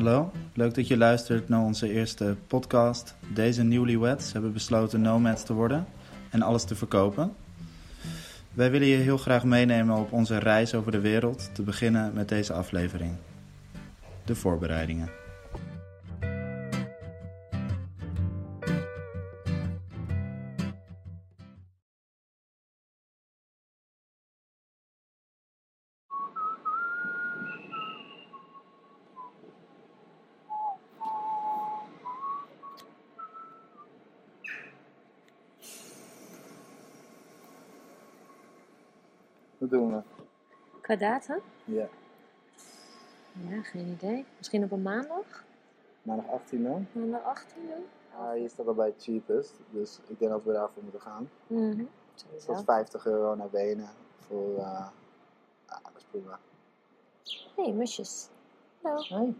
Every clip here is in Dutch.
Hallo, leuk dat je luistert naar onze eerste podcast. Deze newlyweds hebben besloten nomads te worden en alles te verkopen. Wij willen je heel graag meenemen op onze reis over de wereld, te beginnen met deze aflevering. De voorbereidingen. Wat doen we? Qua datum? Ja, Ja, geen idee. Misschien op een maandag? maandag 18 dan. Maandag 18 dan? Ah, hier staat al bij cheapest, dus ik denk dat we daarvoor moeten gaan. Mhm. Dat is 50 euro naar benen voor, eh ah, dat is prima. hey, musjes. Hallo. Hey.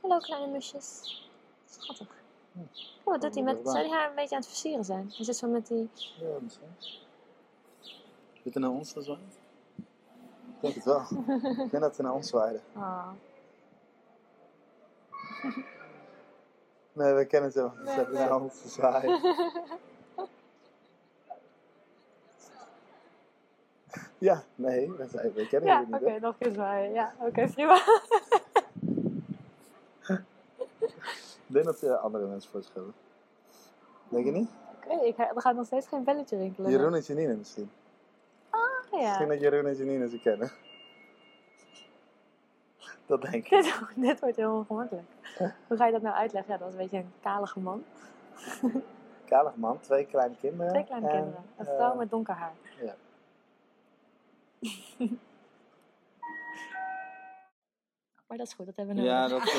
Hallo, kleine musjes. Schattig. Hm. Oh, wat doet hij met... Zou hij haar een beetje aan het versieren zijn? Hij zit zo met die... Ja, misschien. Zit er naar ons gezwaaid? Ik denk het wel. ik denk dat ze naar ons zwaaiden. Oh. Nee, we kennen ze wel. Ze hebben naar ons gezwaaid. Ja, nee, we, zijn, we kennen Ja, oké, nog een keer zwaaien. Ja, oké, prima. Ik denk dat er andere mensen voor schulden. Denk je niet? Oké, ik ga- er gaat nog steeds geen belletje rinkelen. Jeroen en Janine misschien. Ah, Misschien ja. dat Jeroen en Janine ze kennen. Dat denk ik. Dit, dit wordt heel ongemakkelijk. Hoe ga je dat nou uitleggen? Ja, dat is een beetje een kalige man. Kalig man, twee kleine kinderen. Twee kleine en, kinderen. Een vrouw eh, met donker haar. ja. Maar dat is goed, dat hebben we Ja, nodig. dat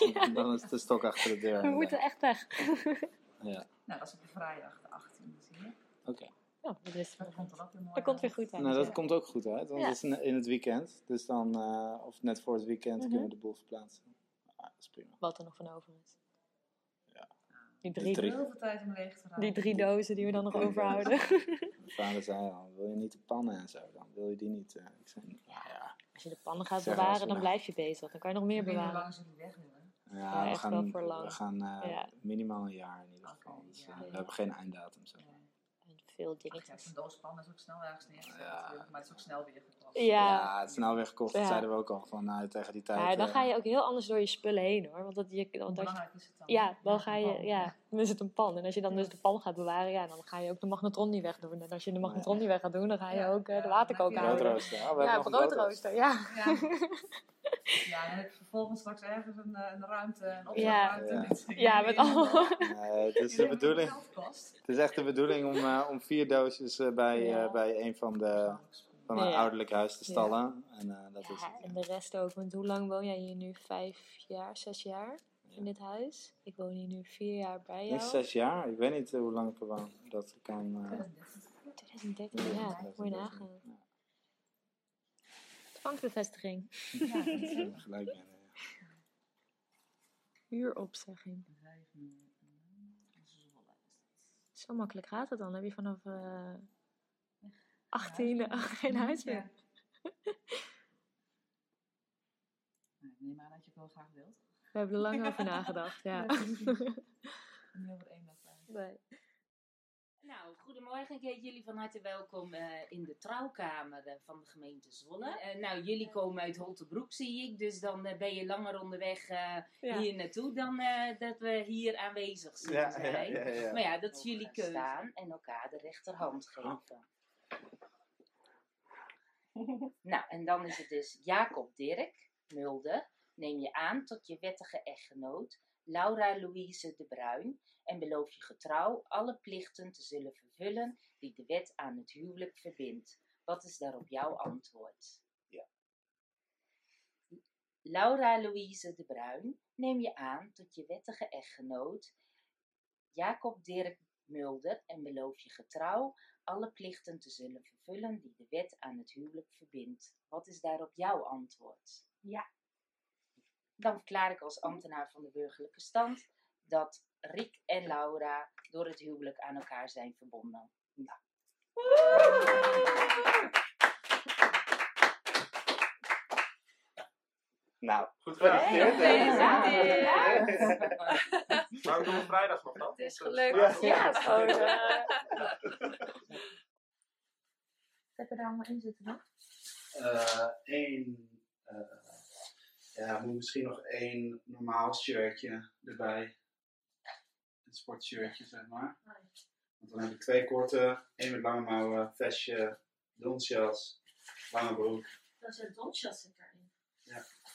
is dan, dan is de stok achter de deur. We moeten echt weg. Ja, Nou, dat is op vrijdag de 18e, zie je. Ja, dat is Dat komt er ook weer mooi Dat komt uit. weer goed uit. Nou, dat ja. komt ook goed uit, want Ja. het is in het weekend. Dus dan, eh, of net voor het weekend, Mhm. kunnen we de boel verplaatsen. Ah, dat is prima. Wat er nog van over is. Ja. Die drie, drie. Heel veel tijd om leeg te die drie dozen die we dan nog overhouden. Mijn vader zei al, wil je niet de pannen en zo, dan wil je die niet. eh. ik zei, ja, ja. Als je de pannen gaat Zeg, bewaren, dan nou- blijf je bezig. Dan kan je nog meer Ik weet niet hoe bewaren. lang ze die weg willen. Ja, Ja, we echt gaan, wel voor lang. We gaan eh, Ja. minimaal een jaar in ieder geval. Dus, ja. we hebben geen einddatum. Zo. En veel Ach ja, dingetjes. zo'n doos pan is ook snel ergens neergezet Ja. maar het is ook snel weer gekost. Ja. Ja, het is nou weer gekocht. Dat Ja. zeiden we ook al van nou, tegen die tijd. Ja, dan eh, ga je ook heel anders door je spullen heen hoor. Want, dat je, want als je- belangrijk is het dan? ja, dan ga een je, ja, dan is het een pan. En als je dan dus de pan gaat bewaren, ja, dan ga je ook de magnetron niet wegdoen. En als je de magnetron niet weg gaat doen, dan ga je Ja, ook eh, ja, de waterkoker houden. Broodrooster. Ah, we Ja, een broodrooster, ja. Ja. ja, dan heb je vervolgens straks ergens een, een ruimte, een Ja. opslagruimte. Ja. met- Ja, met allemaal... Nee, het is de bedoeling. Het is echt de bedoeling om, eh, om vier doosjes eh, bij, Ja. eh, bij een van, de, van een Ja. ouderlijk huis te stallen. En eh, dat is Ja, het. en de rest ook. Want hoe lang woon jij hier nu? Vijf jaar, zes jaar in dit huis? Ik woon hier nu vier jaar bij Niet jou. zes jaar. Ik weet niet hoe lang ik er woon. Dat kan. eh, 2013, ja. Moet je nagaan. Ja. Bankbevestiging. Ja, dat is Ja, gelijk. Huuropzegging. Zo makkelijk gaat het dan. Heb je vanaf eh 18 geen huis meer. Nee, ik neem aan dat je het wel graag wilt. We hebben er lang over nagedacht, ja. Ja. Niet over één dag bij. Nee. Nou, goedemorgen. Ik heet jullie van harte welkom eh, in de trouwkamer eh, van de gemeente Zwolle. Eh, nou, jullie komen uit Holtebroek, zie ik. Dus dan ben je langer onderweg eh, Ja. hier naartoe dan eh, dat we hier aanwezig zullen Ja, ja, zijn. ja, ja. Maar ja, dat is jullie keuze. staan en elkaar de rechterhand geven. nou, en dan is het dus Jacob Dirk Mulder. Neem je aan tot je wettige echtgenoot Laura Louise de Bruin en beloof je getrouw alle plichten te zullen vervullen die de wet aan het huwelijk verbindt. Wat is daarop jouw antwoord? Ja. Laura Louise de Bruin, neem je aan tot je wettige echtgenoot Jacob Dirk Mulder en beloof je getrouw alle plichten te zullen vervullen die de wet aan het huwelijk verbindt. Wat is daarop jouw antwoord? Ja. Dan verklaar ik als ambtenaar van de burgerlijke stand dat Riek en Laura door het huwelijk aan elkaar zijn verbonden. Nou. Nou, Goed gefeliciteerd. gedaan. Ja, Maar vrijdag nog dan? Het is Of, eh, gelukt. Ja. Het is gewoon, eh, Wat heb je daar allemaal in zitten? Eén, eh, ja, moet misschien nog één normaal shirtje erbij. Een sportshirtje, zeg maar. Want dan heb ik twee korte, één met lange mouwen, vestje, donsjas, lange broek. Dat is een donsjas zit daarin.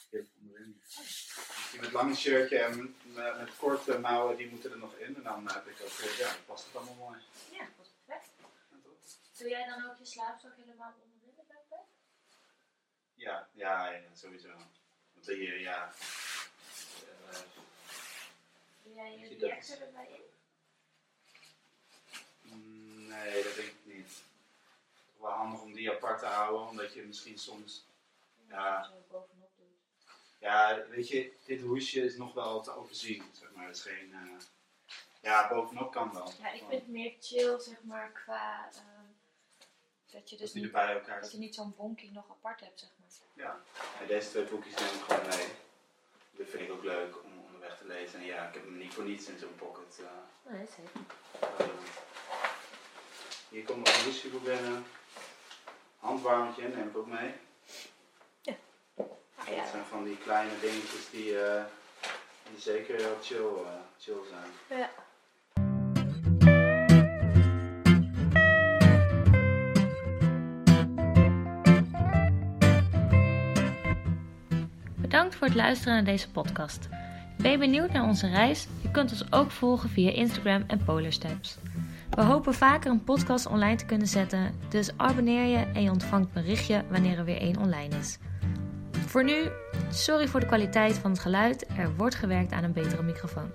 Dit onderin. Dus die met lange shirtje en met, korte mouwen, die moeten er nog in. En dan heb ik ook, ja, dan past het allemaal mooi. Ja, dat is perfect. Ja? Doe jij dan ook je slaapzak helemaal onderin de backpack? Ja, ja, ja, sowieso. Want hier, ja. eh, Doe jij Je je die dat- extra erbij in? nee, dat denk ik niet. Toch wel handig om die apart te houden, omdat je misschien soms. Ja. Bovenop doet. Ja, weet je, dit hoesje is nog wel te overzien, zeg maar. Het is geen. eh, ja, bovenop kan wel. Ja, ik vind het meer chill, zeg maar, qua ehm, dat je Dus er niet, bij elkaar dat je niet zo'n bonkie nog apart hebt, zeg maar. Ja, en deze twee boekjes neem ik gewoon mee. Dat vind ik ook leuk om onderweg te lezen. En ja, ik heb hem niet voor niets in zo'n pocket. eh, Nee, zeker. Hier komt nog een voor binnen. Handwarmtje neem ik ook mee. Ah, Dat ja. zijn van die kleine dingetjes die, eh, die zeker heel chill, eh, chill zijn. ja. Voor het luisteren naar deze podcast. Ben je benieuwd naar onze reis? Je kunt ons ook volgen via Instagram en Polar Steps. We hopen vaker een podcast online te kunnen zetten, dus abonneer je en je ontvangt berichtje wanneer er weer één online is. Voor nu, sorry voor de kwaliteit van het geluid, er wordt gewerkt aan een betere microfoon.